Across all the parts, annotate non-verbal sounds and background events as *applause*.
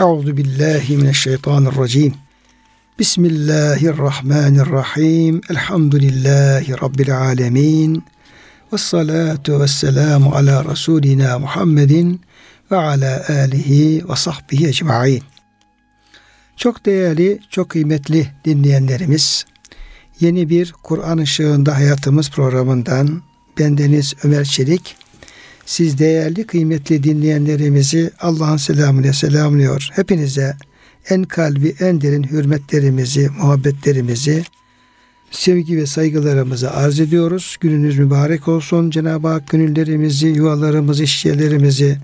Euzu billahi mineşşeytanirracim. Bismillahirrahmanirrahim. Elhamdülillahi rabbil alamin. Ves salatu vesselamu ala rasulina Muhammedin ve ala alihi ve sahbihi ecmaîn. Çok değerli, çok kıymetli dinleyenlerimiz, yeni bir Kur'an ışığında hayatımız programından bendeniz Ömer Çelik siz değerli kıymetli dinleyenlerimizi Allah'ın selamıyla selamlıyor. Hepinize en kalbi en derin hürmetlerimizi, muhabbetlerimizi, sevgi ve saygılarımızı arz ediyoruz. Gününüz mübarek olsun. Cenab-ı Hak gönüllerimizi, yuvalarımızı, işyerlerimizi,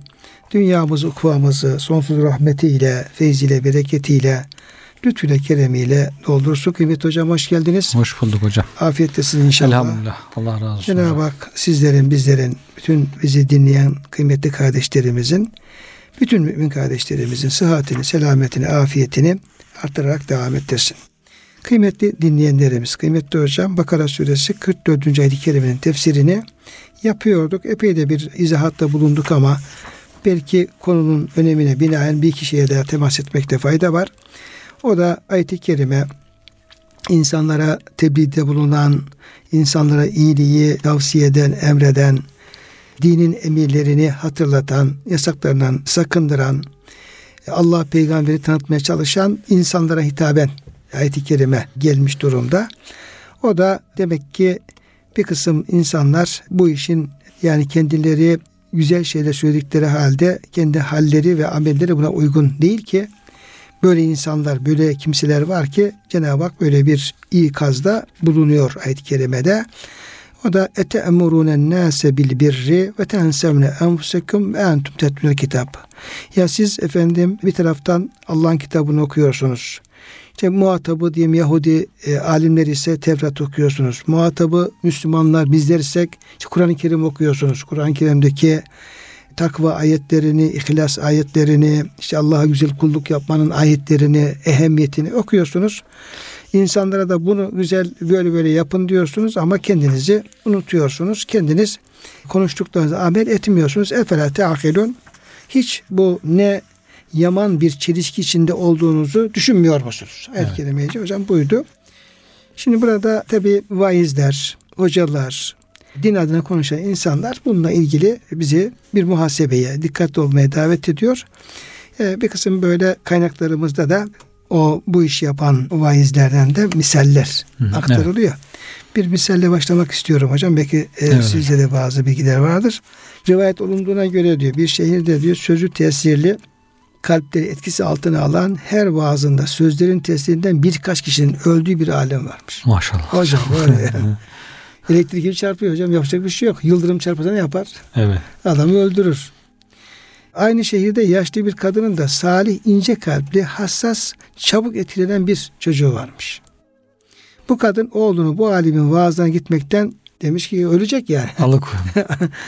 dünyamızı, ukvamızı sonsuz rahmetiyle, feyziyle, bereketiyle, lütfüyle, keremiyle doldursun. Kıymet hocam hoş geldiniz. Hoş bulduk hocam. Afiyettesin inşallah. Elhamdülillah. Allah razı olsun. Cenab-ı Hak sizlerin, bizlerin, bütün bizi dinleyen kıymetli kardeşlerimizin, bütün mümin kardeşlerimizin sıhhatini, selametini, afiyetini artırarak devam ettirsin. Kıymetli dinleyenlerimiz, kıymetli hocam Bakara suresi 44. ayet-i kerimenin tefsirini yapıyorduk. Epey de bir izahatta bulunduk ama belki konunun önemine binaen bir iki şeye daha temas etmekte fayda var. O da ayet-i kerime insanlara tebliğde bulunan, insanlara iyiliği tavsiye eden, emreden, dinin emirlerini hatırlatan, yasaklarından sakındıran, Allah peygamberi tanıtmaya çalışan insanlara hitaben ayet-i kerime gelmiş durumda. O da demek ki bir kısım insanlar bu işin yani kendileri güzel şeyler söyledikleri halde kendi halleri ve amelleri buna uygun değil ki böyle insanlar, böyle kimseler var ki Cenab-ı Hak böyle bir ikazda bulunuyor ayet-i kerimede. O da ete emurune nase bil birri ve tensevne enfusekum ve entum tetlunel kitap. Ya siz efendim bir taraftan Allah'ın kitabını okuyorsunuz. İşte muhatabı diyeyim Yahudi e, alimler ise Tevrat okuyorsunuz. Muhatabı Müslümanlar bizler isek işte Kur'an-ı Kerim okuyorsunuz. Kur'an-ı Kerim'deki takva ayetlerini, ihlas ayetlerini, işte Allah'a güzel kulluk yapmanın ayetlerini, ehemmiyetini okuyorsunuz. İnsanlara da bunu güzel böyle böyle yapın diyorsunuz ama kendinizi unutuyorsunuz. Kendiniz konuştuklarınızı amel etmiyorsunuz. Efela teakilun. Hiç bu ne yaman bir çelişki içinde olduğunuzu düşünmüyor musunuz? Evet. Hocam buydu. Şimdi burada tabi vaizler, hocalar, din adına konuşan insanlar bununla ilgili bizi bir muhasebeye, dikkatli olmaya davet ediyor. Ee, bir kısım böyle kaynaklarımızda da o bu iş yapan vaizlerden de misaller Hı, aktarılıyor. Evet. Bir misalle başlamak istiyorum hocam. Belki e, evet. sizde de bazı bilgiler vardır. Rivayet olunduğuna göre diyor bir şehirde diyor sözü tesirli kalpleri etkisi altına alan her vaazında sözlerin tesirinden birkaç kişinin öldüğü bir alem varmış. Maşallah. Hocam böyle yani. *laughs* Elektrik çarpıyor hocam yapacak bir şey yok. Yıldırım çarpasa ne yapar? Evet. Adamı öldürür. Aynı şehirde yaşlı bir kadının da salih, ince kalpli, hassas, çabuk etkilenen bir çocuğu varmış. Bu kadın oğlunu bu alimin vaazdan gitmekten demiş ki ölecek yani. *laughs* Alık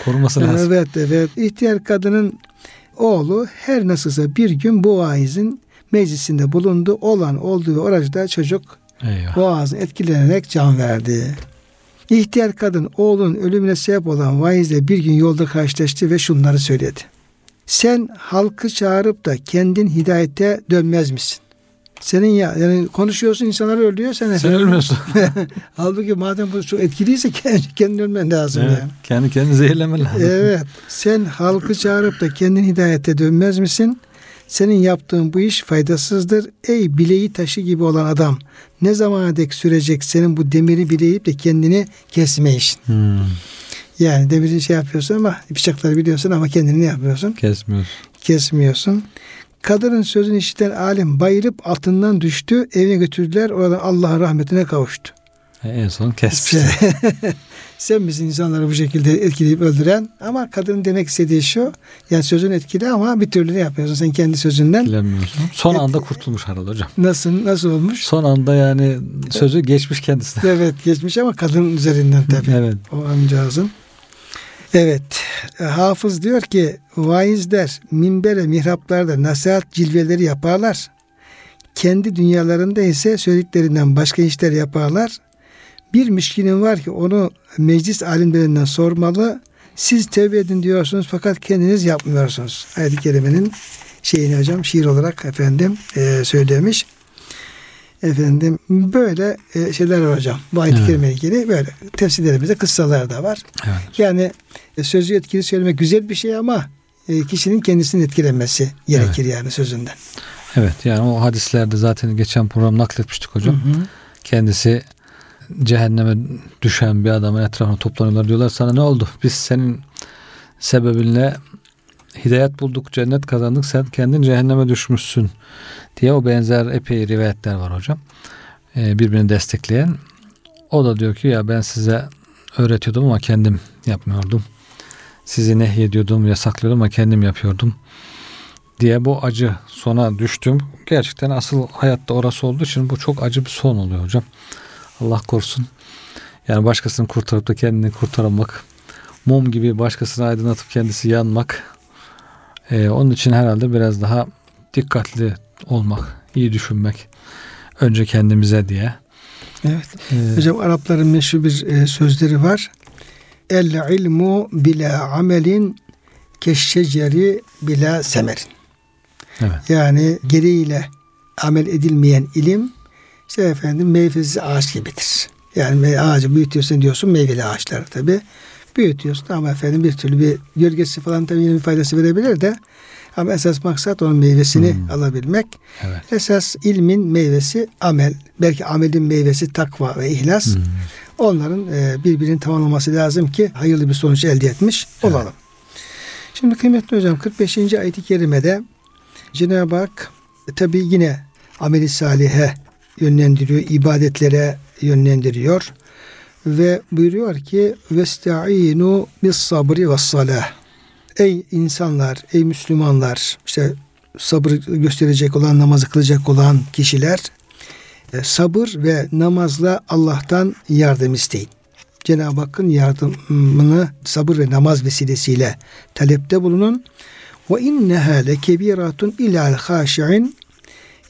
koruması lazım. evet evet. İhtiyar kadının oğlu her nasılsa bir gün bu vaizin meclisinde bulundu. Olan olduğu ve orada çocuk Eyvah. boğazın etkilenerek can verdi. İhtiyar kadın oğlunun ölümüne sebep olan vaizle bir gün yolda karşılaştı ve şunları söyledi. Sen halkı çağırıp da kendin hidayete dönmez misin? Senin ya yani konuşuyorsun insanlar ölüyor sen Sen ölmüyorsun. *laughs* Halbuki madem bu çok etkiliyse kendi, kendin ölmen lazım evet, yani. Kendi kendini zehirlemen lazım. Evet. Sen halkı çağırıp da kendin hidayete dönmez misin? Senin yaptığın bu iş faydasızdır. Ey bileği taşı gibi olan adam. Ne zamana dek sürecek senin bu demiri bileyip de kendini kesme işin. Hmm. Yani demiri şey yapıyorsun ama bıçakları biliyorsun ama kendini ne yapıyorsun? Kesmiyorsun. Kesmiyorsun. Kadının sözünü işiten alim bayılıp altından düştü. Evine götürdüler. Oradan Allah'ın rahmetine kavuştu. E, en son kesmişti. *laughs* Sen misin insanları bu şekilde etkileyip öldüren? Ama kadının demek istediği şu. Yani sözün etkili ama bir türlü ne yapıyorsun sen kendi sözünden? Etkilenmiyorsun. Son Et, anda kurtulmuş herhalde hocam. Nasıl nasıl olmuş? Son anda yani sözü geçmiş kendisine. Evet geçmiş ama kadın üzerinden tabii. evet. O amcağızın. Evet. Hafız diyor ki vaizler minbere mihraplarda nasihat cilveleri yaparlar. Kendi dünyalarında ise söylediklerinden başka işler yaparlar. Bir müşkinin var ki onu meclis alimlerinden sormalı. Siz tevbe edin diyorsunuz fakat kendiniz yapmıyorsunuz. Ayet-i Kerime'nin şeyini hocam şiir olarak efendim e, söylemiş. Efendim böyle e, şeyler var hocam. Bu ayet-i Evet. kerime ilgili böyle tefsirlerimizde kıssalar da var. Evet. Yani e, sözü etkili söylemek güzel bir şey ama e, kişinin kendisini etkilenmesi gerekir yani sözünden. Evet yani o hadislerde zaten geçen program nakletmiştik hocam. Hı hı. Kendisi cehenneme düşen bir adamın etrafına toplanıyorlar. Diyorlar sana ne oldu? Biz senin sebebinle hidayet bulduk, cennet kazandık. Sen kendin cehenneme düşmüşsün diye o benzer epey rivayetler var hocam. Ee, birbirini destekleyen. O da diyor ki ya ben size öğretiyordum ama kendim yapmıyordum. Sizi nehyediyordum, yasaklıyordum ama kendim yapıyordum diye bu acı sona düştüm. Gerçekten asıl hayatta orası olduğu için bu çok acı bir son oluyor hocam. Allah korusun. Yani başkasını kurtarıp da kendini kurtarmak, mum gibi başkasını aydınlatıp kendisi yanmak. Ee, onun için herhalde biraz daha dikkatli olmak, iyi düşünmek. Önce kendimize diye. Evet. Ee, Hocam Arapların meşhur bir e, sözleri var. El ilmu bila amelin keşşeceri bila semerin. evet. Yani gereğiyle amel edilmeyen ilim işte efendim meyvesiz ağaç gibidir. Yani ağacı büyütüyorsun diyorsun meyveli ağaçlar tabi. Büyütüyorsun ama efendim bir türlü bir gölgesi falan tabii yine bir faydası verebilir de ama esas maksat onun meyvesini Hmm. alabilmek. Evet. Esas ilmin meyvesi amel. Belki amelin meyvesi takva ve ihlas. Hmm. Onların e, birbirini tamamlaması lazım ki hayırlı bir sonuç elde etmiş olalım. Şimdi kıymetli hocam 45. ayet-i kerimede Cenab-ı Hak e, tabi yine ameli salihe yönlendiriyor, ibadetlere yönlendiriyor ve buyuruyor ki vestainu bis sabri ve salah. Ey insanlar, ey Müslümanlar, işte sabır gösterecek olan, namazı kılacak olan kişiler e, sabır ve namazla Allah'tan yardım isteyin. Cenab-ı Hakk'ın yardımını sabır ve namaz vesilesiyle talepte bulunun. Ve inneha lekebiratun ilal haşi'in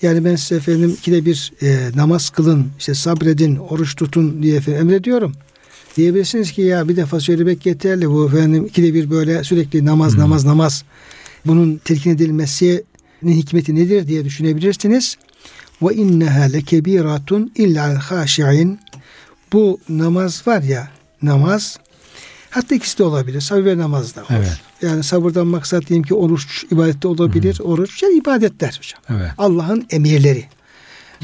yani ben size efendim ikide bir e, namaz kılın, işte sabredin, oruç tutun diye efendim emrediyorum. Diyebilirsiniz ki ya bir defa söylemek yeterli. Bu efendim ikide bir böyle sürekli namaz, Hmm. namaz, namaz. Bunun telkin edilmesinin hikmeti nedir diye düşünebilirsiniz. Ve inneha lekebiratun illa'l haşi'in. Bu namaz var ya, namaz hatta ikisi de olabilir. Sabır ve namaz da olur. Evet. Yani sabırdan maksat diyelim ki oruç ibadette olabilir. Oruç yani ibadetler hocam. Evet. Allah'ın emirleri.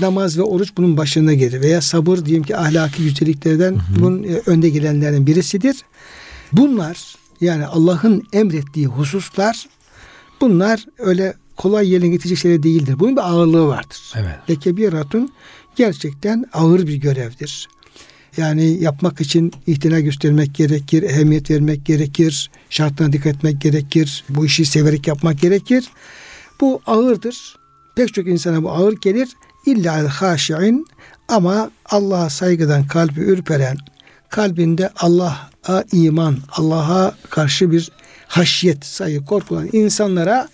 Namaz ve oruç bunun başına gelir. Veya sabır diyelim ki ahlaki güzelliklerden bunun e, önde gelenlerden birisidir. Bunlar yani Allah'ın emrettiği hususlar bunlar öyle kolay yerine getirecek şeyler değildir. Bunun bir ağırlığı vardır. Evet. Lekebiratun gerçekten ağır bir görevdir. Yani yapmak için ihtina göstermek gerekir, ehemmiyet vermek gerekir, şartlarına dikkat etmek gerekir, bu işi severek yapmak gerekir. Bu ağırdır. Pek çok insana bu ağır gelir. İlla el haşi'in ama Allah'a saygıdan kalbi ürperen, kalbinde Allah'a iman, Allah'a karşı bir haşyet, saygı, korku olan insanlara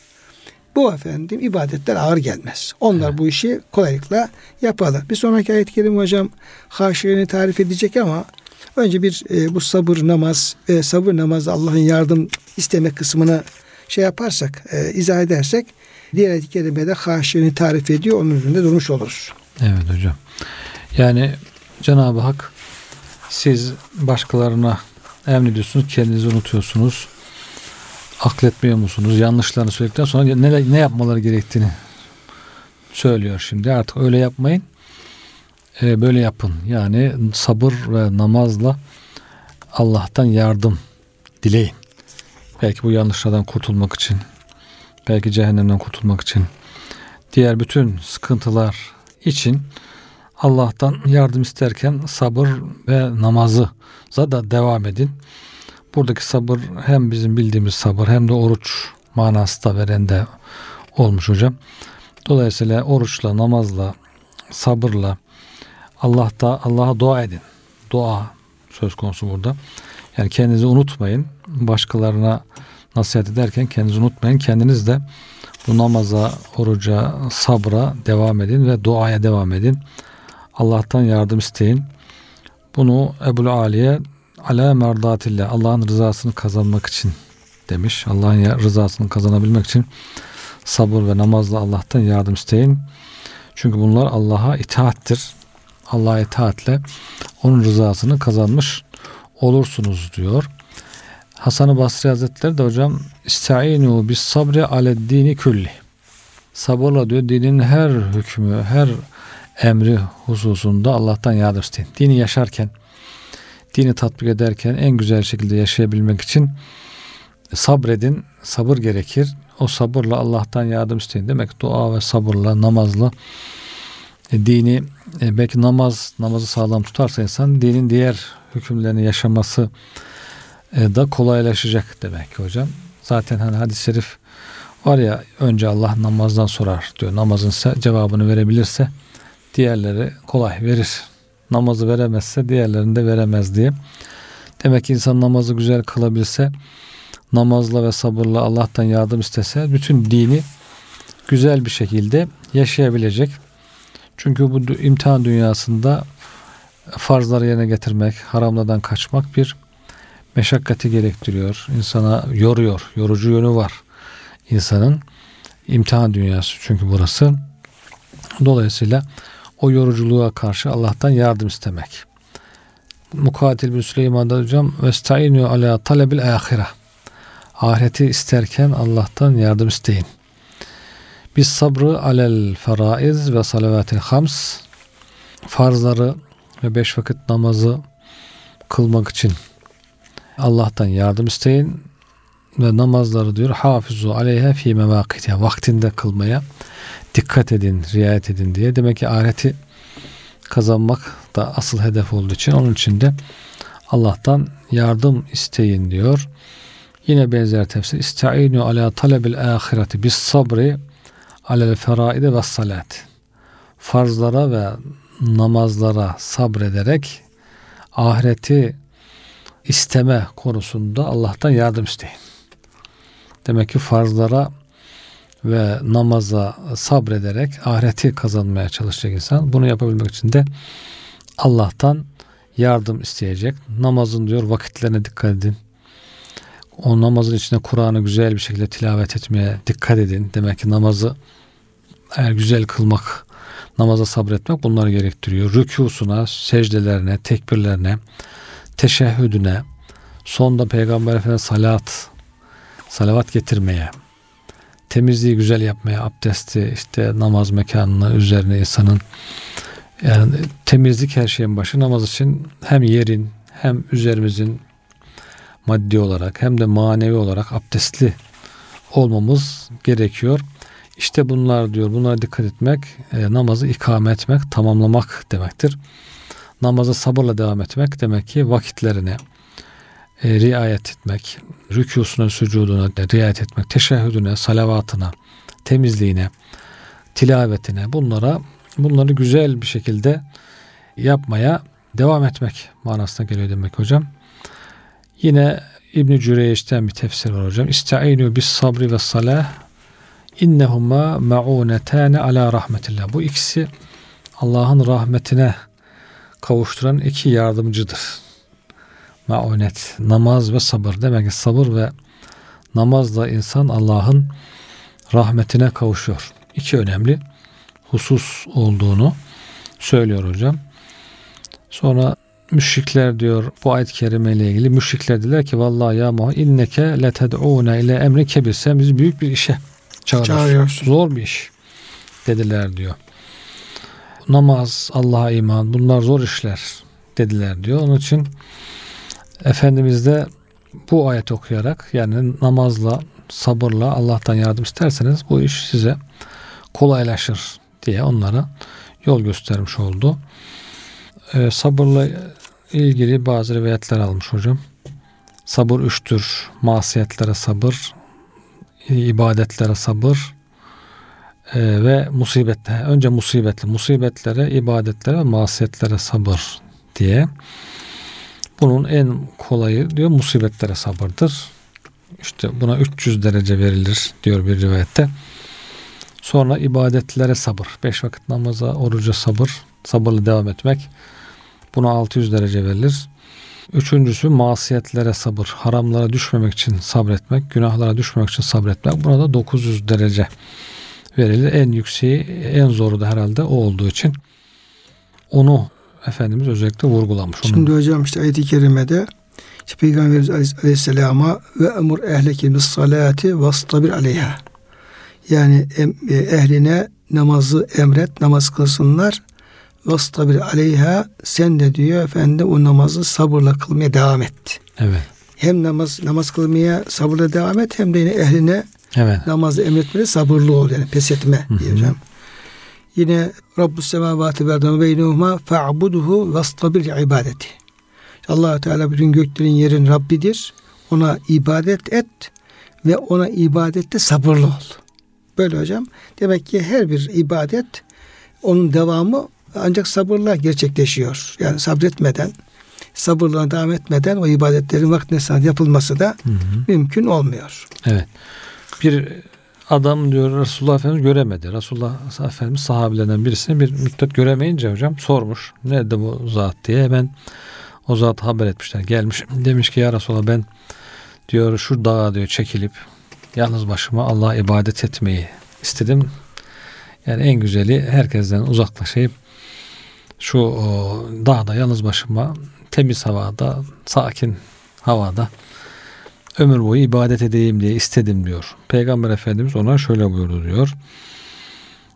bu efendim ibadetler ağır gelmez. Onlar bu işi kolaylıkla yaparlar. Bir sonraki ayet-i hocam haşirini tarif edecek ama önce bir e, bu sabır namaz ve sabır namazı Allah'ın yardım isteme kısmını şey yaparsak, e, izah edersek diğer ayet-i kerimede haşirini tarif ediyor. Onun üzerinde durmuş oluruz. Evet hocam. Yani Cenab-ı Hak siz başkalarına emrediyorsunuz, kendinizi unutuyorsunuz. Akletmiyor musunuz? Yanlışlarını söyledikten sonra ne, ne yapmaları gerektiğini söylüyor şimdi. Artık öyle yapmayın. Ee, böyle yapın. Yani sabır ve namazla Allah'tan yardım dileyin. Belki bu yanlışlardan kurtulmak için, belki cehennemden kurtulmak için, diğer bütün sıkıntılar için Allah'tan yardım isterken sabır ve namazı da devam edin. Buradaki sabır hem bizim bildiğimiz sabır hem de oruç manası da veren de olmuş hocam. Dolayısıyla oruçla, namazla, sabırla Allah'ta Allah'a dua edin. Dua söz konusu burada. Yani kendinizi unutmayın. Başkalarına nasihat ederken kendinizi unutmayın. Kendiniz de bu namaza, oruca, sabra devam edin ve duaya devam edin. Allah'tan yardım isteyin. Bunu Ebul Aliye ala merdatillah Allah'ın rızasını kazanmak için demiş. Allah'ın rızasını kazanabilmek için sabır ve namazla Allah'tan yardım isteyin. Çünkü bunlar Allah'a itaattir. Allah'a itaatle onun rızasını kazanmış olursunuz diyor. Hasan-ı Basri Hazretleri de hocam İsta'inu bis sabri ale dini külli. Sabırla diyor dinin her hükmü, her emri hususunda Allah'tan yardım isteyin. Dini yaşarken, dini tatbik ederken en güzel şekilde yaşayabilmek için sabredin, sabır gerekir. O sabırla Allah'tan yardım isteyin. Demek dua ve sabırla, namazla e, dini e, belki namaz, namazı sağlam tutarsa insan dinin diğer hükümlerini yaşaması e, da kolaylaşacak demek ki hocam. Zaten hani hadis-i şerif var ya önce Allah namazdan sorar diyor. Namazın cevabını verebilirse diğerleri kolay verir. Namazı veremezse diğerlerini de veremez diye. Demek ki insan namazı güzel kılabilse namazla ve sabırla Allah'tan yardım istese bütün dini güzel bir şekilde yaşayabilecek. Çünkü bu imtihan dünyasında farzları yerine getirmek, haramlardan kaçmak bir meşakkati gerektiriyor. İnsana yoruyor. Yorucu yönü var. insanın imtihan dünyası çünkü burası. Dolayısıyla o yoruculuğa karşı Allah'tan yardım istemek. Mukatil bin Süleyman'da hocam vestainu ala talebil ahire. Ahireti isterken Allah'tan yardım isteyin. Biz sabrı alel feraiz ve salavatil hams farzları ve beş vakit namazı kılmak için Allah'tan yardım isteyin ve namazları diyor hafizu aleyhe fi mevakitiha vaktinde kılmaya dikkat edin, riayet edin diye. Demek ki ahireti kazanmak da asıl hedef olduğu için onun için de Allah'tan yardım isteyin diyor. Yine benzer tefsir. İsta'inu ala talebil ahireti bis sabri alel feraide ve salat. Farzlara ve namazlara sabrederek ahireti isteme konusunda Allah'tan yardım isteyin. Demek ki farzlara ve namaza sabrederek ahireti kazanmaya çalışacak insan. Bunu yapabilmek için de Allah'tan yardım isteyecek. Namazın diyor vakitlerine dikkat edin. O namazın içinde Kur'an'ı güzel bir şekilde tilavet etmeye dikkat edin. Demek ki namazı eğer güzel kılmak, namaza sabretmek bunları gerektiriyor. Rükusuna, secdelerine, tekbirlerine, teşehhüdüne, sonda Peygamber Efendimiz salat, salavat getirmeye, temizliği güzel yapmaya, abdesti, işte namaz mekanına üzerine insanın yani temizlik her şeyin başı namaz için hem yerin hem üzerimizin maddi olarak hem de manevi olarak abdestli olmamız gerekiyor. İşte bunlar diyor. Bunlara dikkat etmek, e, namazı ikame etmek, tamamlamak demektir. Namaza sabırla devam etmek demek ki vakitlerine e, riayet etmek, rükusuna, sücuduna riayet etmek, teşehhüdüne, salavatına, temizliğine, tilavetine bunlara bunları güzel bir şekilde yapmaya devam etmek manasına geliyor demek hocam. Yine İbn-i Cüreyş'ten bir tefsir var hocam. İsta'inu bis sabri ve salah innehuma ma'unetane ala rahmetillah. Bu ikisi Allah'ın rahmetine kavuşturan iki yardımcıdır. Maunet, namaz ve sabır. Demek ki sabır ve namazla insan Allah'ın rahmetine kavuşuyor. İki önemli husus olduğunu söylüyor hocam. Sonra müşrikler diyor bu ayet-i kerime ile ilgili müşrikler dediler ki vallahi ya Muhammed inneke leted'une ile emri kebir sen bizi büyük bir işe çağırıyorsun. Zor bir iş dediler diyor. Namaz, Allah'a iman bunlar zor işler dediler diyor. Onun için Efendimiz de bu ayet okuyarak yani namazla, sabırla Allah'tan yardım isterseniz bu iş size kolaylaşır diye onlara yol göstermiş oldu. Ee, sabırla ilgili bazı rivayetler almış hocam. Sabır üçtür. Masiyetlere sabır, ibadetlere sabır e, ve musibette. Önce musibetli, musibetlere, ibadetlere masiyetlere sabır diye. Bunun en kolayı diyor musibetlere sabırdır. İşte buna 300 derece verilir diyor bir rivayette. Sonra ibadetlere sabır. Beş vakit namaza, oruca sabır. Sabırlı devam etmek. Buna 600 derece verilir. Üçüncüsü masiyetlere sabır. Haramlara düşmemek için sabretmek, günahlara düşmemek için sabretmek. Burada 900 derece verilir. En yükseği, en zoru da herhalde o olduğu için onu Efendimiz özellikle vurgulamış. Onun Şimdi hocam işte ayet-i kerimede işte Peygamberimiz Aleyhisselam'a ve emur ehleke bis salati vastabir aleyha. Yani e, ehline namazı emret, namaz kılsınlar. Vastabir aleyha sen de diyor efendim o namazı sabırla kılmaya devam et. Evet. Hem namaz namaz kılmaya sabırla devam et hem de yine ehline Evet. namazı emretmede sabırlı ol yani pes etme diyeceğim. Yine Rabbus semavati ve ardı beynehuma fa'buduhu vastabir ibadeti. allah Teala bütün göklerin yerin Rabbidir. Ona ibadet et ve ona ibadette sabırlı ol. Böyle hocam. Demek ki her bir ibadet onun devamı ancak sabırla gerçekleşiyor. Yani sabretmeden, sabırla devam etmeden o ibadetlerin vaktine saat yapılması da Hı hı. mümkün olmuyor. Evet. Bir adam diyor Resulullah Efendimiz göremedi. Resulullah Efendimiz sahabelerden birisini bir müddet göremeyince hocam sormuş. Nerede bu zat diye hemen o zat haber etmişler. Gelmiş demiş ki ya Resulallah ben diyor şu dağa diyor çekilip yalnız başıma Allah'a ibadet etmeyi istedim. Yani en güzeli herkesten uzaklaşıp şu o, dağda yalnız başıma temiz havada, sakin havada ömür boyu ibadet edeyim diye istedim diyor. Peygamber Efendimiz ona şöyle buyurdu diyor.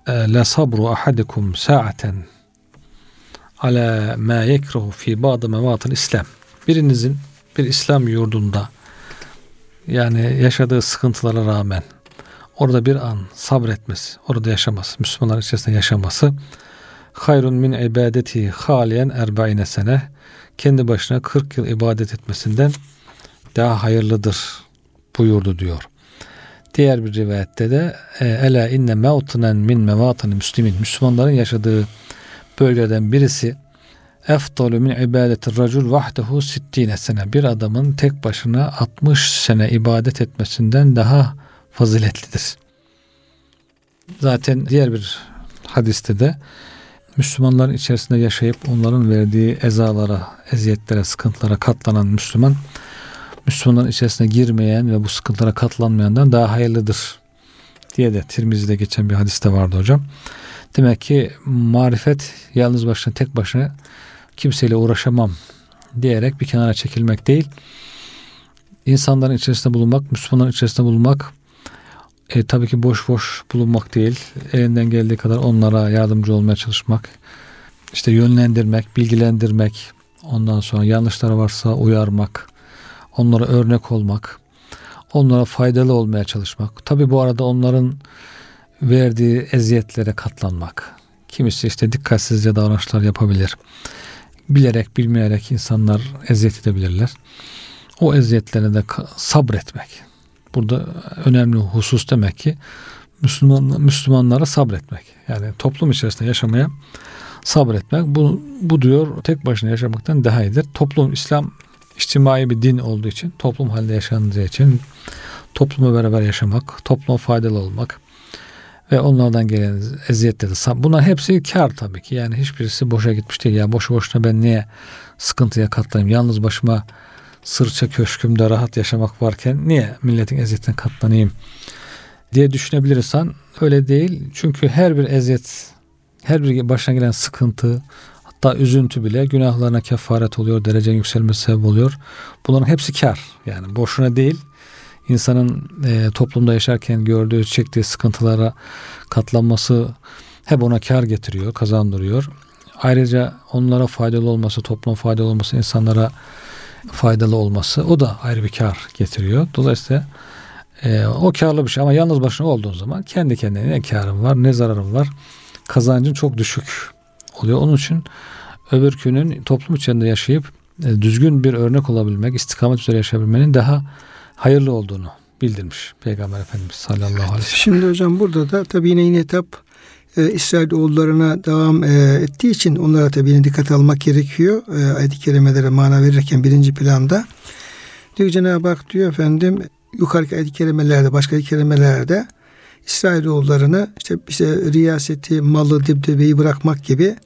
La sabru ahadikum sa'aten ala ma yekruhu fi ba'd mevatil İslam. Birinizin bir İslam yurdunda yani yaşadığı sıkıntılara rağmen orada bir an sabretmesi, orada yaşaması, Müslümanlar içerisinde yaşaması hayrun min ibadeti haliyen erbaine sene kendi başına 40 yıl ibadet etmesinden daha hayırlıdır buyurdu diyor. Diğer bir rivayette de e, ela inne mevtinen min mevatini müslimin Müslümanların yaşadığı bölgeden birisi efdalu min ibadeti racul vahdehu sittine sene bir adamın tek başına 60 sene ibadet etmesinden daha faziletlidir. Zaten diğer bir hadiste de Müslümanların içerisinde yaşayıp onların verdiği ezalara, eziyetlere, sıkıntılara katlanan Müslüman Müslümanların içerisine girmeyen ve bu sıkıntılara katlanmayandan daha hayırlıdır diye de Tirmizi'de geçen bir hadiste vardı hocam. Demek ki marifet yalnız başına tek başına kimseyle uğraşamam diyerek bir kenara çekilmek değil. İnsanların içerisinde bulunmak, Müslümanların içerisinde bulunmak e, tabii ki boş boş bulunmak değil. Elinden geldiği kadar onlara yardımcı olmaya çalışmak. işte yönlendirmek, bilgilendirmek. Ondan sonra yanlışları varsa uyarmak. Onlara örnek olmak. Onlara faydalı olmaya çalışmak. Tabii bu arada onların verdiği eziyetlere katlanmak. Kimisi işte dikkatsizce davranışlar yapabilir. Bilerek bilmeyerek insanlar eziyet edebilirler. O eziyetlerine de sabretmek. Burada önemli husus demek ki Müslüman, Müslümanlara sabretmek. Yani toplum içerisinde yaşamaya sabretmek. Bu, bu diyor tek başına yaşamaktan daha iyidir. Toplum İslam içtimai bir din olduğu için toplum halinde yaşandığı için toplumla beraber yaşamak, topluma faydalı olmak ve onlardan gelen eziyetleri bunlar hepsi kar tabii ki. Yani hiçbirisi boşa gitmiş değil. Ya boşu boşuna ben niye sıkıntıya katlanayım? Yalnız başıma sırça köşkümde rahat yaşamak varken niye milletin eziyetine katlanayım diye düşünebilirsen öyle değil. Çünkü her bir eziyet, her bir başına gelen sıkıntı, hatta üzüntü bile günahlarına kefaret oluyor, derecenin yükselmesi sebep oluyor. Bunların hepsi kar. Yani boşuna değil. İnsanın e, toplumda yaşarken gördüğü, çektiği sıkıntılara katlanması hep ona kar getiriyor, kazandırıyor. Ayrıca onlara faydalı olması, topluma faydalı olması, insanlara faydalı olması o da ayrı bir kar getiriyor. Dolayısıyla e, o karlı bir şey ama yalnız başına olduğun zaman kendi kendine ne karın var ne zararın var. Kazancın çok düşük oluyor. Onun için öbürkünün toplum içinde yaşayıp e, düzgün bir örnek olabilmek, istikamet üzere yaşayabilmenin daha hayırlı olduğunu bildirmiş Peygamber Efendimiz sallallahu aleyhi ve sellem. Şimdi hocam burada da tabii yine yine etap e, İsrailoğullarına devam e, ettiği için onlara tabii yine dikkat almak gerekiyor. E, ayet-i kerimelere mana verirken birinci planda. Diyor Cenab-ı Hak diyor efendim yukarıki ayet-i kerimelerde başka ayet-i kerimelerde İsrailoğullarını işte, işte riyaseti, malı, dibdebeyi bırakmak gibi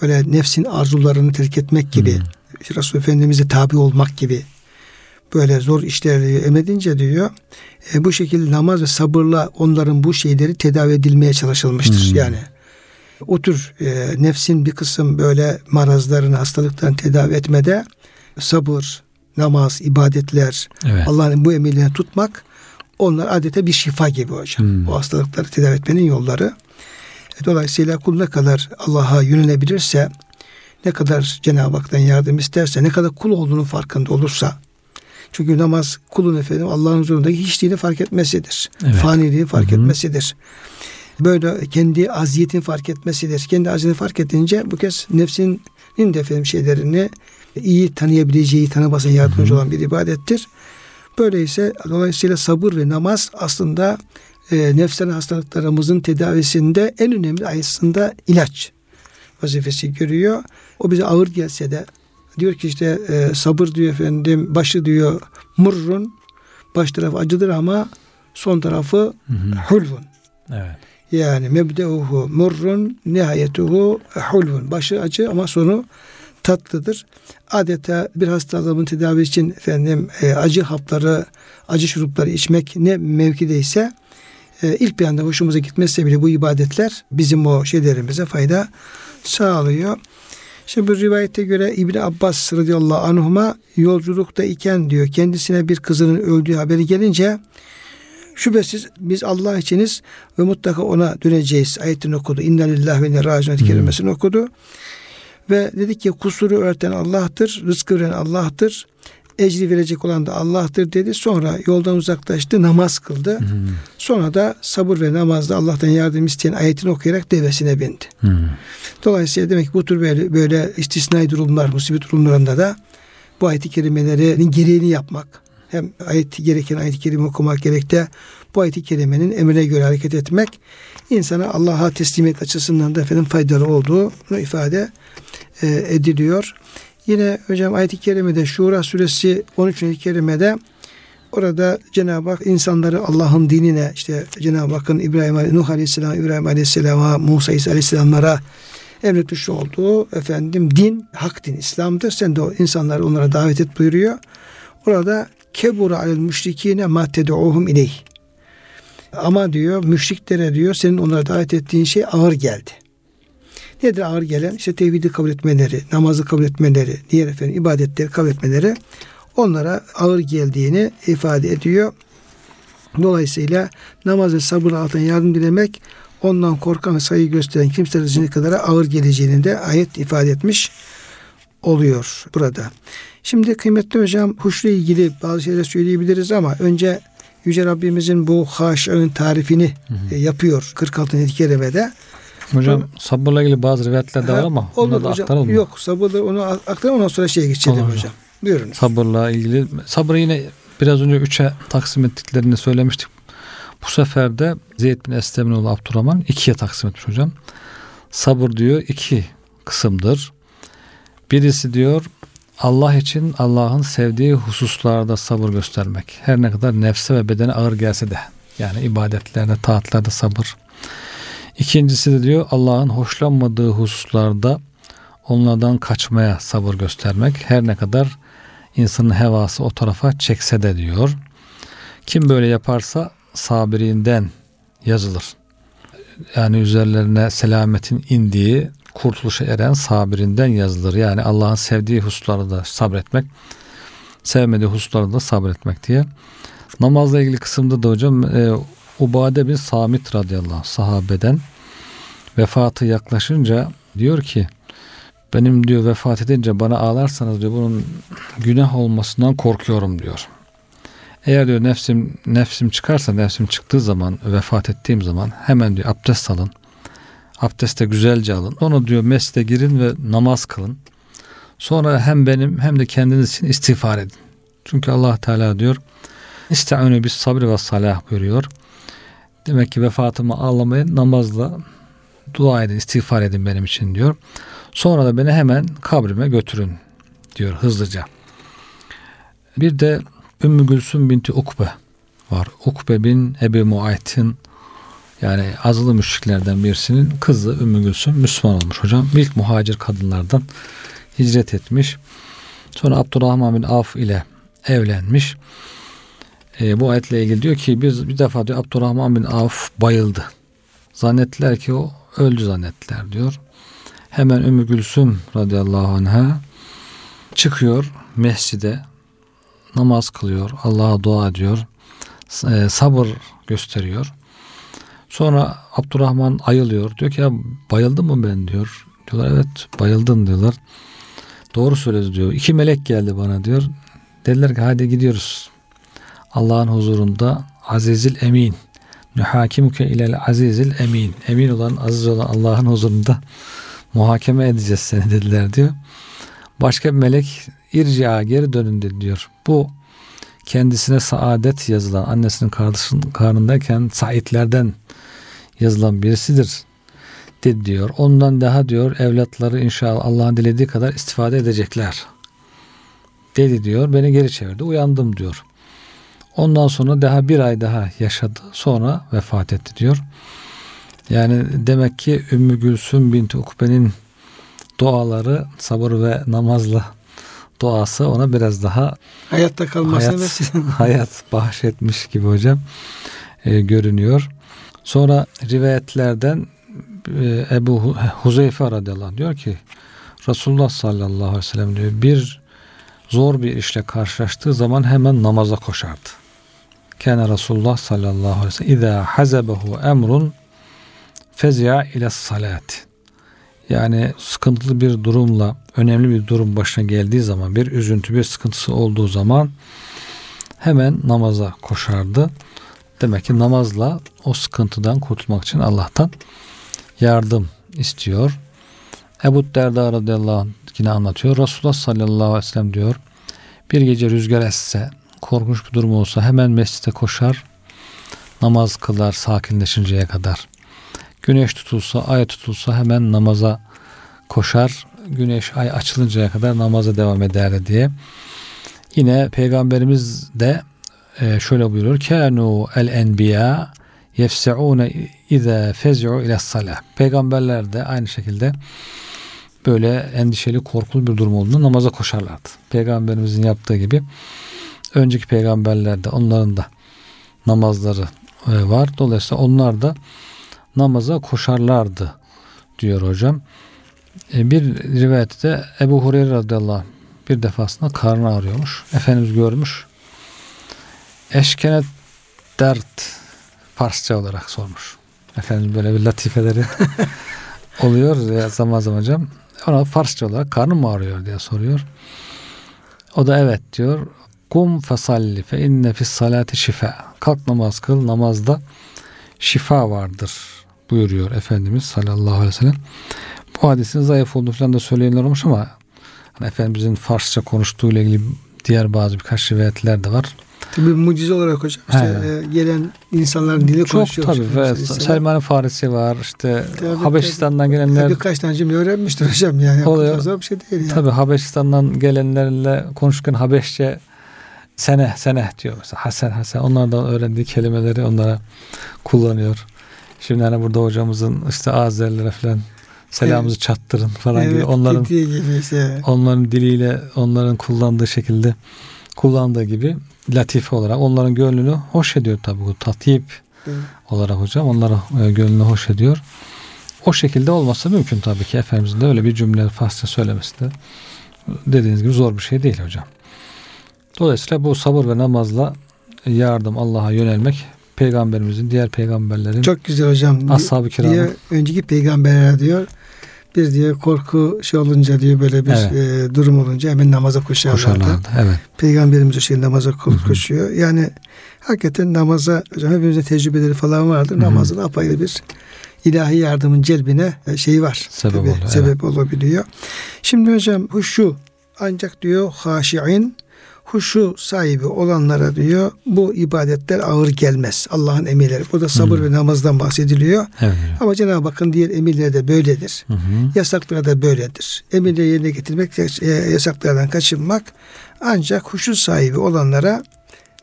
öyle nefsin arzularını terk etmek gibi hmm. Resul Efendimiz'e tabi olmak gibi böyle zor işleri emredince diyor e, bu şekilde namaz ve sabırla onların bu şeyleri tedavi edilmeye çalışılmıştır. Hmm. Yani o tür e, nefsin bir kısım böyle marazlarını, hastalıklarını tedavi etmede sabır, namaz, ibadetler, Evet. Allah'ın bu emirlerini tutmak onlar adeta bir şifa gibi hocam. Hmm. O hastalıkları tedavi etmenin yolları. Dolayısıyla kul ne kadar Allah'a yönelebilirse, ne kadar Cenab-ı Hak'tan yardım isterse, ne kadar kul olduğunun farkında olursa, çünkü namaz kulun efendim Allah'ın huzurundaki hiçliğini fark etmesidir. Evet. Faniliğini fark Hı hı. etmesidir. Böyle kendi aziyetini fark etmesidir. Kendi aziyetini fark edince bu kez nefsinin de efendim şeylerini iyi tanıyabileceği, tanımasına yardımcı Hı hı. olan bir ibadettir. Böyleyse dolayısıyla sabır ve namaz aslında e, nefsel hastalıklarımızın tedavisinde en önemli aslında ilaç vazifesi görüyor. O bize ağır gelse de diyor ki işte e, sabır diyor efendim başı diyor murrun baş tarafı acıdır ama son tarafı Hı hı. hulvun. Evet. Yani mebdeuhu murrun nihayetuhu hulvun. Başı acı ama sonu tatlıdır. Adeta bir hastalığın tedavi için efendim e, acı hapları, acı şurupları içmek ne mevkideyse e, ilk bir anda hoşumuza gitmezse bile bu ibadetler bizim o şeylerimize fayda sağlıyor. Şimdi bu rivayete göre İbni Abbas radıyallahu anhuma yolculukta iken diyor kendisine bir kızının öldüğü haberi gelince şüphesiz biz Allah içiniz ve mutlaka ona döneceğiz ayetini okudu. İnna lillahi ve inna raciun Hmm. kelimesini okudu. Ve dedi ki kusuru örten Allah'tır, rızkı veren Allah'tır, ecri verecek olan da Allah'tır dedi. Sonra yoldan uzaklaştı, namaz kıldı. Hı. Sonra da sabır ve namazda Allah'tan yardım isteyen ayetini okuyarak devesine bindi. Hı. Dolayısıyla demek ki bu tür böyle, böyle istisnai durumlar, musibet durumlarında da bu ayet-i kerimelerin gereğini yapmak, hem ayet gereken ayet-i kerime okumak gerek de bu ayet-i kerimenin emrine göre hareket etmek insana Allah'a teslimiyet açısından da efendim faydalı olduğunu ifade e, ediliyor. Yine hocam ayet-i kerimede Şura suresi 13. ayet-i kerimede orada Cenab-ı Hak insanları Allah'ın dinine işte Cenab-ı Hakk'ın İbrahim Nuh Aleyhisselam, İbrahim Aleyhisselam'a, Musa Aleyhisselamlara emretmiş olduğu efendim din, hak din, İslam'dır. Sen de o insanları onlara davet et buyuruyor. Orada kebura alel müşrikine ma ted'uhum ileyh. Ama diyor müşriklere diyor senin onlara davet ettiğin şey ağır geldi. Nedir ağır gelen? İşte tevhidi kabul etmeleri, namazı kabul etmeleri, diğer efendim ibadetleri kabul etmeleri onlara ağır geldiğini ifade ediyor. Dolayısıyla namaz ve sabır altına yardım dilemek ondan korkan ve sayı gösteren kimseler için kadar ağır geleceğini de ayet ifade etmiş oluyor burada. Şimdi kıymetli hocam huşla ilgili bazı şeyler söyleyebiliriz ama önce Yüce Rabbimizin bu haşın tarifini e, yapıyor 46. ayet-i kerimede. Hocam sabırla ilgili bazı rivayetler de var ama olur da hocam. aktaralım? Yok sabırla onu aktaralım ondan sonra şeye geçelim hocam. hocam. Buyurun. Sabırla ilgili sabrı yine biraz önce üçe taksim ettiklerini söylemiştik. Bu sefer de Zeyd bin Eslem'in oğlu Abdurrahman ikiye taksim etmiş hocam. Sabır diyor iki kısımdır. Birisi diyor Allah için Allah'ın sevdiği hususlarda sabır göstermek. Her ne kadar nefse ve bedene ağır gelse de. Yani ibadetlerde, taatlerde sabır. İkincisi de diyor Allah'ın hoşlanmadığı hususlarda onlardan kaçmaya sabır göstermek. Her ne kadar insanın hevası o tarafa çekse de diyor. Kim böyle yaparsa sabirinden yazılır. Yani üzerlerine selametin indiği, kurtuluşa eren sabirinden yazılır. Yani Allah'ın sevdiği hususlarda da sabretmek, sevmediği hususlarda da sabretmek diye. Namazla ilgili kısımda da hocam e, Ubade bin Samit radıyallahu anh sahabeden vefatı yaklaşınca diyor ki benim diyor vefat edince bana ağlarsanız diyor bunun günah olmasından korkuyorum diyor. Eğer diyor nefsim nefsim çıkarsa nefsim çıktığı zaman vefat ettiğim zaman hemen diyor abdest alın. Abdeste güzelce alın. Onu diyor mescide girin ve namaz kılın. Sonra hem benim hem de kendiniz için istiğfar edin. Çünkü Allah Teala diyor İsta'unu bis sabri ve salah buyuruyor. Demek ki vefatımı ağlamayın namazla dua edin, istiğfar edin benim için diyor. Sonra da beni hemen kabrime götürün diyor hızlıca. Bir de Ümmü Gülsüm binti Ukbe var. Ukbe bin Ebi Muayt'in yani azılı müşriklerden birisinin kızı Ümmü Gülsüm Müslüman olmuş hocam. İlk muhacir kadınlardan hicret etmiş. Sonra Abdurrahman bin Avf ile evlenmiş. E, bu ayetle ilgili diyor ki biz bir defa diyor Abdurrahman bin Avf bayıldı. Zannettiler ki o öldü zannettiler diyor. Hemen Ümmü Gülsüm radıyallahu anh'a çıkıyor mescide namaz kılıyor. Allah'a dua ediyor. E, sabır gösteriyor. Sonra Abdurrahman ayılıyor. Diyor ki ya bayıldım mı ben diyor. Diyorlar evet bayıldın diyorlar. Doğru söyledi diyor. İki melek geldi bana diyor. Dediler ki hadi gidiyoruz. Allah'ın huzurunda azizil emin. Nuhakimuke ilel azizil emin. Emin olan aziz olan Allah'ın huzurunda muhakeme edeceğiz seni dediler diyor. Başka bir melek irca geri dönün dedi diyor. Bu kendisine saadet yazılan annesinin karnındayken saitlerden yazılan birisidir dedi diyor. Ondan daha diyor evlatları inşallah Allah'ın dilediği kadar istifade edecekler. Dedi diyor. Beni geri çevirdi. Uyandım diyor. Ondan sonra daha bir ay daha yaşadı. Sonra vefat etti diyor. Yani demek ki Ümmü Gülsüm binti Ukbe'nin duaları sabır ve namazla duası ona biraz daha hayatta kalması hayat, *laughs* hayat bahşetmiş gibi hocam e, görünüyor. Sonra rivayetlerden e, Ebu Huzeyfe radıyallahu anh diyor ki Resulullah sallallahu aleyhi ve sellem diyor bir zor bir işle karşılaştığı zaman hemen namaza koşardı. Kâne Resulullah sallallahu aleyhi ve sellem İzâ hazebehu emrun fezi'a ile salat. Yani sıkıntılı bir durumla önemli bir durum başına geldiği zaman bir üzüntü bir sıkıntısı olduğu zaman hemen namaza koşardı. Demek ki namazla o sıkıntıdan kurtulmak için Allah'tan yardım istiyor. Ebu Derda radıyallahu anh yine anlatıyor. Resulullah sallallahu aleyhi ve sellem diyor. Bir gece rüzgar esse, korkunç bir durum olsa hemen mescide koşar, namaz kılar sakinleşinceye kadar. Güneş tutulsa, ay tutulsa hemen namaza koşar. Güneş, ay açılıncaya kadar namaza devam eder diye. Yine Peygamberimiz de e, şöyle buyuruyor. Kânu el enbiya yefse'ûne izâ fez'u ile salah. Peygamberler de aynı şekilde böyle endişeli, korkulu bir durum olduğunda namaza koşarlardı. Peygamberimizin yaptığı gibi önceki peygamberler de onların da namazları e, var. Dolayısıyla onlar da namaza koşarlardı diyor hocam. E, bir rivayette Ebu Hureyre radıyallahu anh bir defasında karnı ağrıyormuş. Efendimiz görmüş. Eşkenet dert Farsça olarak sormuş. Efendim böyle bir latifeleri *laughs* oluyor ya zaman zaman hocam. Ona Farsça olarak karnım mı ağrıyor diye soruyor. O da evet diyor. Kum fesalli fe inne fis salati şifa. Kalk namaz kıl. Namazda şifa vardır buyuruyor Efendimiz sallallahu aleyhi ve sellem. Bu hadisin zayıf olduğu falan da söyleyenler olmuş ama hani Efendimizin Farsça konuştuğu ile ilgili diğer bazı birkaç rivayetler de var. Tabii mucize olarak hocam. İşte e, gelen insanların dili Çok tabii. Ve Selman Farisi var. İşte tabii, Habeşistan'dan tabii. gelenler. Birkaç tane cümle öğrenmiştir hocam. Yani oluyor. Bir şey değil. Yani. Tabii Habeşistan'dan gelenlerle konuşurken Habeşçe sene sene diyor mesela Hasan Hasan onlardan öğrendiği kelimeleri onlara kullanıyor. Şimdi hani burada hocamızın işte Azerlere falan selamımızı evet. çattırın falan evet, gibi onların gibi işte. onların diliyle onların kullandığı şekilde kullandığı gibi latife olarak onların gönlünü hoş ediyor tabi bu tatip evet. olarak hocam onlara e, gönlünü hoş ediyor. O şekilde olması mümkün tabii ki Efendimizin de öyle bir cümle Farsça söylemesi de dediğiniz gibi zor bir şey değil hocam. Dolayısıyla bu sabır ve namazla yardım Allah'a yönelmek peygamberimizin diğer peygamberlerin çok güzel hocam. Ashab-ı kiramın diye önceki peygamberler diyor bir diye korku şey olunca diye böyle bir evet. e, durum olunca hemen namaza koşarlardı. koşarlardı evet. Peygamberimiz o şekilde namaza koşuyor. Hı-hı. Yani hakikaten namaza hocam hepimizde tecrübeleri falan vardır. Hı-hı. Namazın apayrı bir ilahi yardımın celbine e, şeyi var. Sebep, tabii, oluyor, sebep evet. olabiliyor. Şimdi hocam huşu ancak diyor haşi'in huşu sahibi olanlara diyor bu ibadetler ağır gelmez. Allah'ın emirleri. Burada sabır hı ve namazdan bahsediliyor. Evet. Ama Cenab-ı Hakk'ın diğer emirleri de böyledir. Hı-hı. Yasakları da böyledir. Emirleri yerine getirmek, e, yasaklardan kaçınmak ancak huşu sahibi olanlara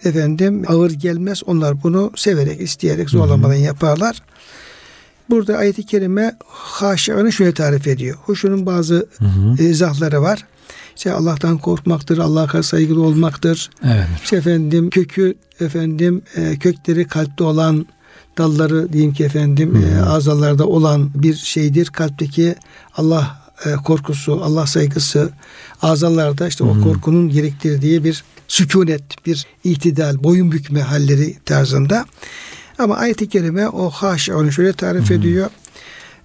efendim ağır gelmez. Onlar bunu severek, isteyerek, zorlamadan yaparlar. Burada ayet-i kerime haşianı şöyle tarif ediyor. Huşunun bazı hı hı. izahları var. İşte Allah'tan korkmaktır, Allah'a karşı saygılı olmaktır. Evet. İşte efendim kökü efendim e, kökleri kalpte olan dalları diyeyim ki efendim e, azalarda olan bir şeydir. Kalpteki Allah e, korkusu, Allah saygısı azalarda işte o korkunun gerektirdiği bir sükunet, bir itidal, boyun bükme halleri tarzında. Ama ayet-i kerime o haşa şöyle tarif ediyor.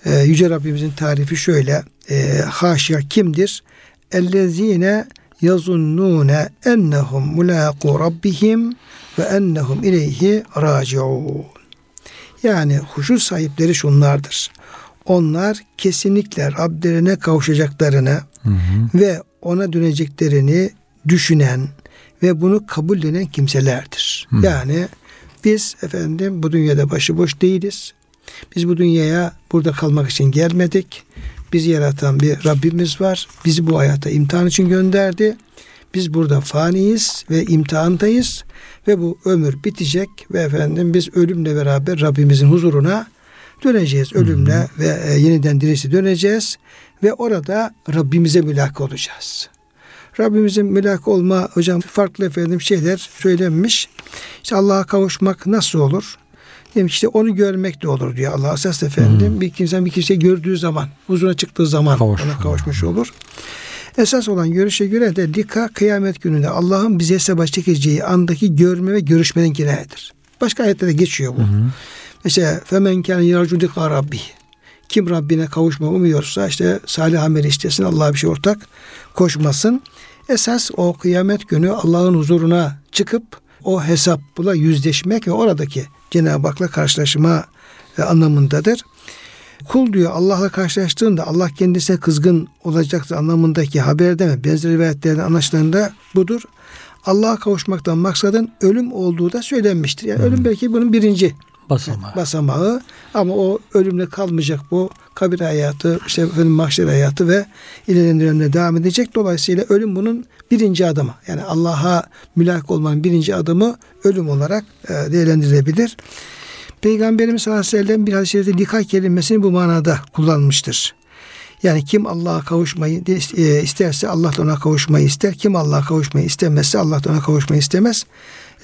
E, Yüce Rabbimizin tarifi şöyle. E, haşa kimdir? Ellezine yazunnune ennehum mulaqu rabbihim ve ennehum ileyhi raciun. Yani huşu sahipleri şunlardır. Onlar kesinlikle Rablerine kavuşacaklarını Hı hı. ve ona döneceklerini düşünen ve bunu kabullenen kimselerdir. Hı. Yani biz efendim bu dünyada başıboş değiliz. Biz bu dünyaya burada kalmak için gelmedik. Bizi yaratan bir Rabbimiz var. Bizi bu hayata imtihan için gönderdi. Biz burada faniyiz ve imtihandayız ve bu ömür bitecek ve efendim biz ölümle beraber Rabbimizin huzuruna döneceğiz. Ölümle ve e, yeniden dirisi döneceğiz ve orada Rabbimize mülak olacağız. Rabbimizin mülak olma hocam farklı efendim şeyler söylenmiş. İşte Allah'a kavuşmak nasıl olur? Demiş işte onu görmek de olur diyor Allah esas efendim. Bir kimse bir kimseyi gördüğü zaman, huzuruna çıktığı zaman Kavuşur. ona kavuşmuş olur. Esas olan görüşe göre de lika kıyamet gününde Allah'ın bize hesaba çekeceği andaki görme ve görüşmenin kinayedir. Başka ayetlerde geçiyor bu. Mesela femen kâne yarcu rabbi. Kim Rabbine kavuşma umuyorsa işte salih amel işlesin Allah'a bir şey ortak koşmasın. Esas o kıyamet günü Allah'ın huzuruna çıkıp o hesapla yüzleşmek ve oradaki Cenab-ı Hak'la karşılaşma e, anlamındadır. Kul diyor Allah'la karşılaştığında Allah kendisine kızgın olacaktır anlamındaki haberde mi benzer rivayetlerden anlaşılan budur. Allah'a kavuşmaktan maksadın ölüm olduğu da söylenmiştir. Yani ölüm belki bunun birinci Basamağı. basamağı ama o ölümle kalmayacak bu kabir hayatı, işte efendim mahşer hayatı ve ilerleyen dönemde devam edecek. Dolayısıyla ölüm bunun birinci adımı. Yani Allah'a mülak olmanın birinci adımı ölüm olarak e, değerlendirilebilir. Peygamberimiz sallallahu aleyhi ve sellem bir hadis-i şerifte lika kelimesini bu manada kullanmıştır. Yani kim Allah'a kavuşmayı e, isterse Allah da ona kavuşmayı ister. Kim Allah'a kavuşmayı istemezse Allah da ona kavuşmayı istemez.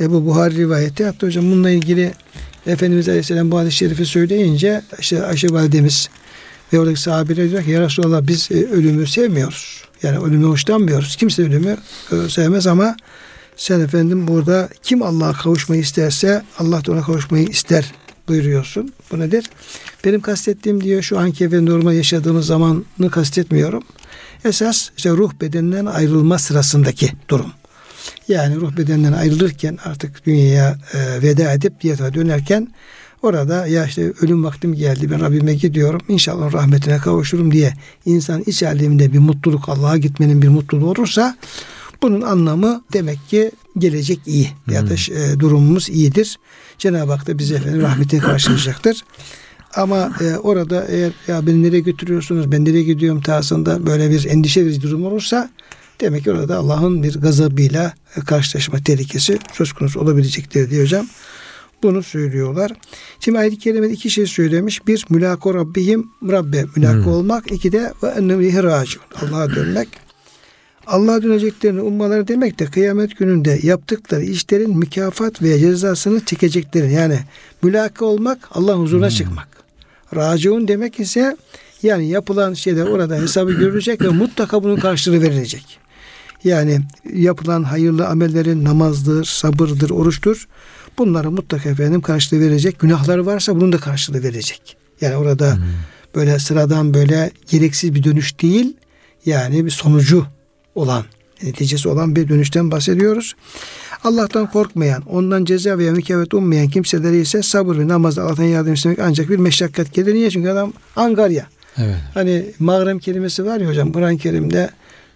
E, bu Buhari rivayeti. Hatta hocam bununla ilgili Efendimiz Aleyhisselam bu hadis-i şerifi söyleyince işte Ayşe validemiz ve oradaki sahabeler diyor ki ya Resulallah biz e, ölümü sevmiyoruz. Yani ölümü hoşlanmıyoruz. Kimse ölümü e, sevmez ama sen efendim burada kim Allah'a kavuşmayı isterse Allah da ona kavuşmayı ister buyuruyorsun. Bu nedir? Benim kastettiğim diyor şu anki ve normal yaşadığımız zamanı kastetmiyorum. Esas işte ruh bedeninden ayrılma sırasındaki durum. Yani ruh bedeninden ayrılırken artık dünyaya e, veda edip diyete dönerken orada ya işte ölüm vaktim geldi ben Rabbime gidiyorum inşallah rahmetine kavuşurum diye insan iç aleminde bir mutluluk Allah'a gitmenin bir mutluluğu olursa bunun anlamı demek ki gelecek iyi ya da e, durumumuz iyidir. Cenab-ı Hak da bize efendim rahmetine karşılayacaktır. Ama e, orada eğer ya beni nereye götürüyorsunuz ben nereye gidiyorum tarzında böyle bir endişe verici durum olursa demek ki orada Allah'ın bir gazabıyla karşılaşma tehlikesi söz konusu olabilecektir diye hocam. Bunu söylüyorlar. Şimdi ayet-i kerimede iki şey söylemiş. Bir mülako rabbihim Rabbe mülako hmm. olmak. iki de ve raciun. Allah'a dönmek. Allah'a döneceklerini ummaları demek de kıyamet gününde yaptıkları işlerin mükafat veya cezasını çekeceklerini yani mülaka olmak Allah'ın huzuruna hmm. çıkmak. Raciun demek ise yani yapılan şeyler orada hesabı görülecek ve mutlaka bunun karşılığı verilecek. Yani yapılan hayırlı amellerin namazdır, sabırdır, oruçtur. Bunları mutlaka efendim karşılığı verecek. Günahları varsa bunun da karşılığı verecek. Yani orada hmm. böyle sıradan böyle gereksiz bir dönüş değil. Yani bir sonucu olan, neticesi olan bir dönüşten bahsediyoruz. Allah'tan korkmayan, ondan ceza veya mükafat ummayan kimseleri ise sabır ve namazda Allah'tan yardım istemek ancak bir meşakkat gelir. Niye? Çünkü adam angarya. Evet. Hani mağrem kelimesi var ya hocam Kur'an-ı Kerim'de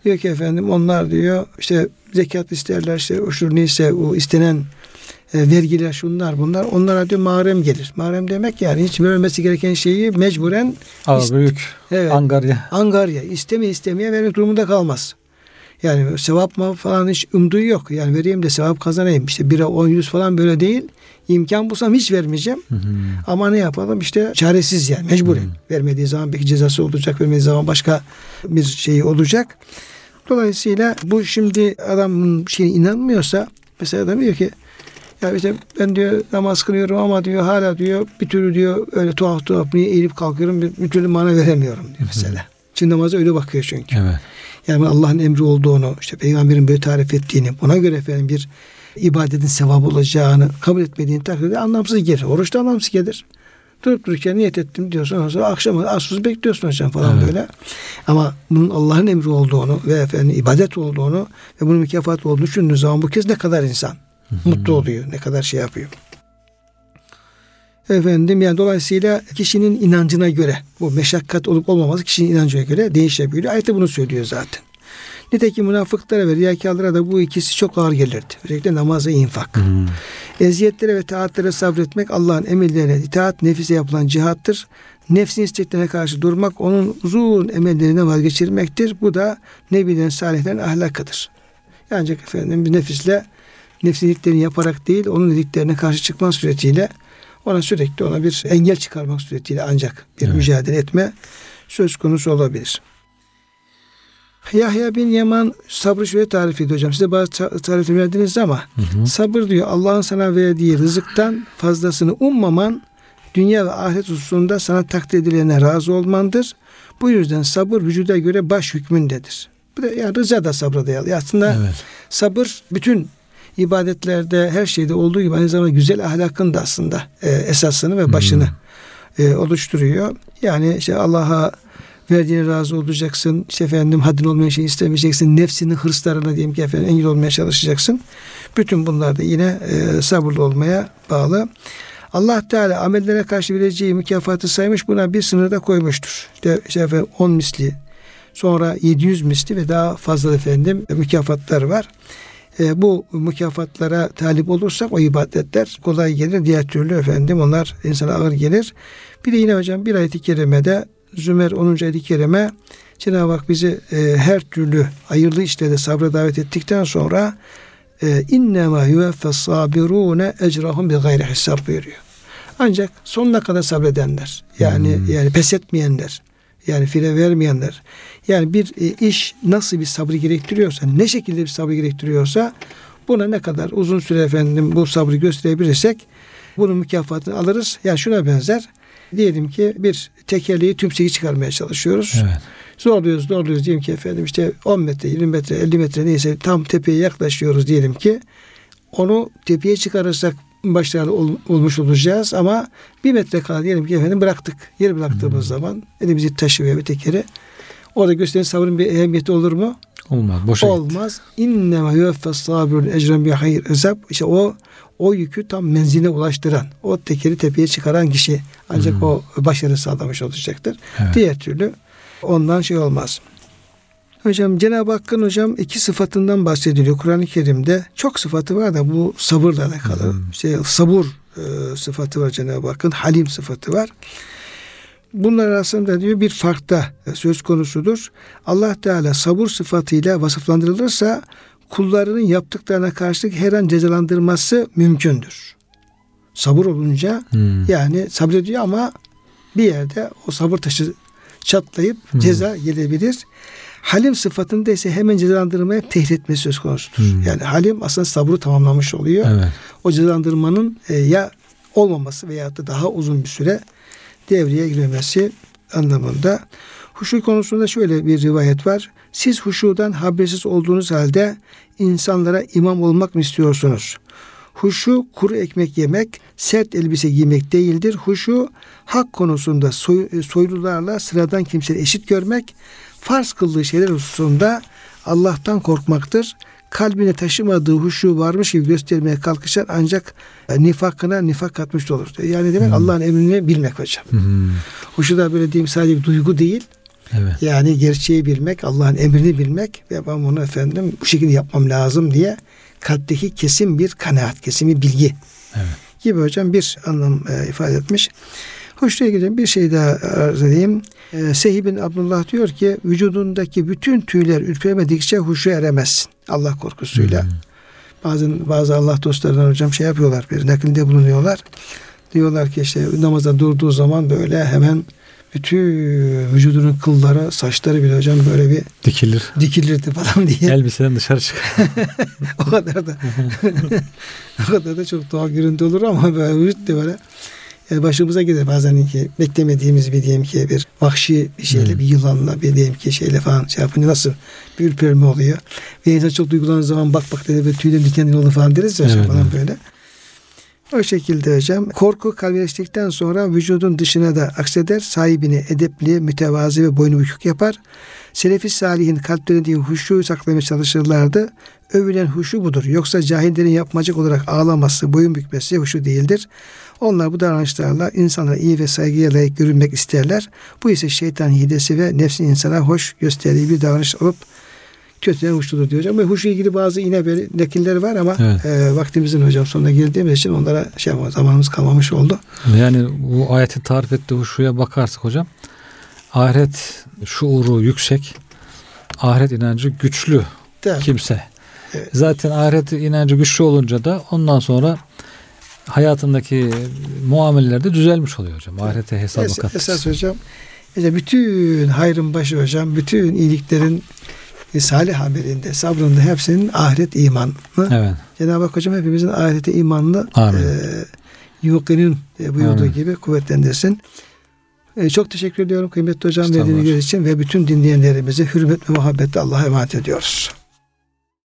diyor ki efendim onlar diyor işte zekat isterler işte uşur neyse o istenen e, vergiler şunlar bunlar onlara diyor mahrem gelir. Mahrem demek yani hiç vermesi gereken şeyi mecburen Ağır büyük evet, angarya. Angarya isteme istemeye vermek durumunda kalmaz. Yani sevap mı falan hiç umduğu yok. Yani vereyim de sevap kazanayım. İşte bira on yüz falan böyle değil. İmkan bulsam hiç vermeyeceğim. Hı hı. Ama ne yapalım işte çaresiz yani mecburen. Hı hı. Vermediği zaman belki cezası olacak. Vermediği zaman başka bir şey olacak. Dolayısıyla bu şimdi adamın şeyine inanmıyorsa mesela adam diyor ki ya işte ben diyor namaz kılıyorum ama diyor hala diyor bir türlü diyor öyle tuhaf tuhaf niye eğilip kalkıyorum bir, bir türlü mana veremiyorum diyor mesela. Şimdi namaza öyle bakıyor çünkü. Evet. Yani Allah'ın emri olduğunu, işte peygamberin böyle tarif ettiğini, buna göre efendim bir ibadetin sevabı olacağını kabul etmediğini takdirde anlamsız gelir. Oruçta anlamsız gelir. Durup dururken niyet ettim diyorsun. Ondan sonra akşama az bekliyorsun hocam falan Evet. böyle. Ama bunun Allah'ın emri olduğunu ve efendim ibadet olduğunu ve bunun mükafat olduğunu düşündüğü zaman bu kez ne kadar insan mutlu oluyor. Ne kadar şey yapıyor. Efendim yani dolayısıyla kişinin inancına göre bu meşakkat olup olmaması kişinin inancına göre değişebiliyor. Ayette bunu söylüyor zaten. Nitekim münafıklara ve riyakarlara da bu ikisi çok ağır gelirdi. Özellikle namaz ve infak. Hı. Eziyetlere ve taatlere sabretmek Allah'ın emirlerine itaat nefise yapılan cihattır. Nefsin isteklerine karşı durmak onun uzun emellerinden vazgeçirmektir. Bu da nebilerin salihlerin ahlakıdır. Ancak efendim bir nefisle nefsin dediklerini yaparak değil onun dediklerine karşı çıkmak suretiyle ona sürekli ona bir engel çıkarmak suretiyle ancak bir Evet. mücadele etme söz konusu olabilir. Yahya bin Yaman sabrı şöyle tarif ediyor hocam. Size bazı ta- tarifini verdiniz ama Hı hı. Sabır diyor Allah'ın sana verdiği rızıktan fazlasını ummaman dünya ve ahiret hususunda sana takdir edilene razı olmandır. Bu yüzden sabır vücuda göre baş hükmündedir. Bu da yani rıza da sabra dayalı. Aslında Evet. sabır bütün ibadetlerde her şeyde olduğu gibi aynı zamanda güzel ahlakın da aslında e, esasını ve başını e, oluşturuyor. Yani işte Allah'a verdiğine razı olacaksın. İşte efendim haddin olmayan şeyi istemeyeceksin. Nefsinin hırslarına diyelim ki efendim engel olmaya çalışacaksın. Bütün bunlar da yine e, sabırlı olmaya bağlı. Allah Teala amellere karşı vereceği mükafatı saymış buna bir sınır da koymuştur. İşte, işte efendim 10 misli sonra 700 misli ve daha fazla efendim mükafatlar var. E, bu mükafatlara talip olursak o ibadetler kolay gelir. Diğer türlü efendim onlar insana ağır gelir. Bir de yine hocam bir ayet-i kerimede Zümer 10. ayet-i kerime Cenab-ı Hak bizi e, her türlü hayırlı işlerde sabra davet ettikten sonra e, innema yuvaffes sabirune ecrahum bi gayri hesap buyuruyor. Ancak sonuna kadar sabredenler yani Hmm. yani pes etmeyenler yani fire vermeyenler yani bir e, iş nasıl bir sabrı gerektiriyorsa ne şekilde bir sabrı gerektiriyorsa buna ne kadar uzun süre efendim bu sabrı gösterebilirsek bunun mükafatını alırız. Yani şuna benzer. Diyelim ki bir tekerleği tümseyi çıkarmaya çalışıyoruz. Evet. Zorluyoruz, zorluyoruz diyelim ki efendim işte 10 metre, 20 metre, 50 metre neyse tam tepeye yaklaşıyoruz diyelim ki. Onu tepeye çıkarırsak başarılı ol- olmuş olacağız ama bir metre kala diyelim ki efendim bıraktık. Yeri bıraktığımız zaman elimizi taşı bir tekeri orada gösteren sabrın bir ehemmiyeti olur mu? Olmaz. Boşa. Olmaz. İnnemâ yuvaffes sabirun ecren bi hayır ezab. İşte o o yükü tam menziline ulaştıran, o tekeri tepeye çıkaran kişi ancak Hmm. o başarı sağlamış olacaktır. Evet. Diğer türlü ondan şey olmaz. Hocam Cenab-ı Hakk'ın hocam iki sıfatından bahsediliyor Kur'an-ı Kerim'de. Çok sıfatı var da bu sabırla alakalı. Hmm. İşte sabır e, sıfatı var Cenab-ı Hakk'ın. Halim sıfatı var. Bunlar arasında diyor bir farkta söz konusudur. Allah Teala sabır sıfatıyla vasıflandırılırsa kullarının yaptıklarına karşılık her an cezalandırması mümkündür. Sabır olunca Hmm. yani sabrediyor ama bir yerde o sabır taşı çatlayıp Hmm. ceza gelebilir. Halim sıfatında ise hemen cezalandırmaya tehdit etmesi söz konusudur. Hmm. Yani halim aslında sabrı tamamlamış oluyor. Evet. O cezalandırmanın e, ya olmaması veya da daha uzun bir süre devreye girmemesi anlamında. Huşu konusunda şöyle bir rivayet var. Siz huşudan habersiz olduğunuz halde insanlara imam olmak mı istiyorsunuz? Huşu kuru ekmek yemek, sert elbise giymek değildir. Huşu hak konusunda soy, soylularla sıradan kimseleri eşit görmek, farz kıldığı şeyler hususunda Allah'tan korkmaktır. Kalbine taşımadığı huşu varmış gibi göstermeye kalkışan ancak e, nifakına nifak katmış olur. Yani demek Hmm. Allah'ın emrini bilmek hocam. Hmm. Huşu da böyle diyeyim sadece bir duygu değil. Evet. Yani gerçeği bilmek, Allah'ın emrini bilmek ve ben bunu efendim bu şekilde yapmam lazım diye kalpteki kesin bir kanaat, kesin bir bilgi Evet. gibi hocam bir anlam e, ifade etmiş. Hoşça ilgili bir şey daha arz edeyim. E, Sehi bin Abdullah diyor ki vücudundaki bütün tüyler ürpermedikçe huşu eremezsin. Allah korkusuyla. Hmm. Bazen bazı Allah dostlarından hocam şey yapıyorlar bir nakilde bulunuyorlar. Diyorlar ki işte namaza durduğu zaman böyle hemen bütün vücudunun kılları, saçları bile hocam böyle bir Dikilir. dikilirdi falan diye. *laughs* Elbiseden dışarı çıkar. *laughs* o kadar da *laughs* o kadar da çok doğal görüntü olur ama böyle vücut da böyle başımıza gelir bazen ki beklemediğimiz bir diyelim ki bir vahşi bir şeyle Hmm. bir yılanla bir diyelim ki şeyle falan şey yapınca nasıl bir ürperme oluyor. Ve insan çok duygulandığı zaman bak bak dedi böyle tüylerim diken oldu falan deriz ya hocam Evet, falan evet. böyle. O şekilde hocam. Korku kalbileştikten sonra vücudun dışına da akseder. Sahibini edepli, mütevazi ve boynu bükük yapar. Selefi salihin kalplerindeki huşu saklamaya çalışırlardı. Övülen huşu budur. Yoksa cahillerin yapmacık olarak ağlaması, boyun bükmesi huşu değildir. Onlar bu davranışlarla insanlara iyi ve saygıya layık görünmek isterler. Bu ise şeytan hidesi ve nefsin insana hoş gösterdiği bir davranış olup kötüden huşludur diyor hocam. Ve huşla ilgili bazı yine böyle nakiller var ama Evet. e, vaktimizin hocam sonuna geldiğimiz için onlara şey zamanımız kalmamış oldu. Yani bu ayetin tarif ettiği huşuya bakarsak hocam ahiret şuuru yüksek, ahiret inancı güçlü mi? kimse. Evet. Zaten ahiret inancı güçlü olunca da ondan sonra hayatındaki muameleler de düzelmiş oluyor hocam. Ahirete hesaba Es- katmış. esas hocam işte bütün hayrın başı hocam, bütün iyiliklerin e, salih haberinde, sabrında hepsinin ahiret imanı. Evet. Cenab-ı Hak hocam hepimizin ahirete imanını Amin. e, yuqinin e, buyurduğu Amin. gibi kuvvetlendirsin. E, çok teşekkür ediyorum kıymetli hocam verdiğiniz için ve bütün dinleyenlerimizi hürmet ve muhabbetle Allah'a emanet ediyoruz.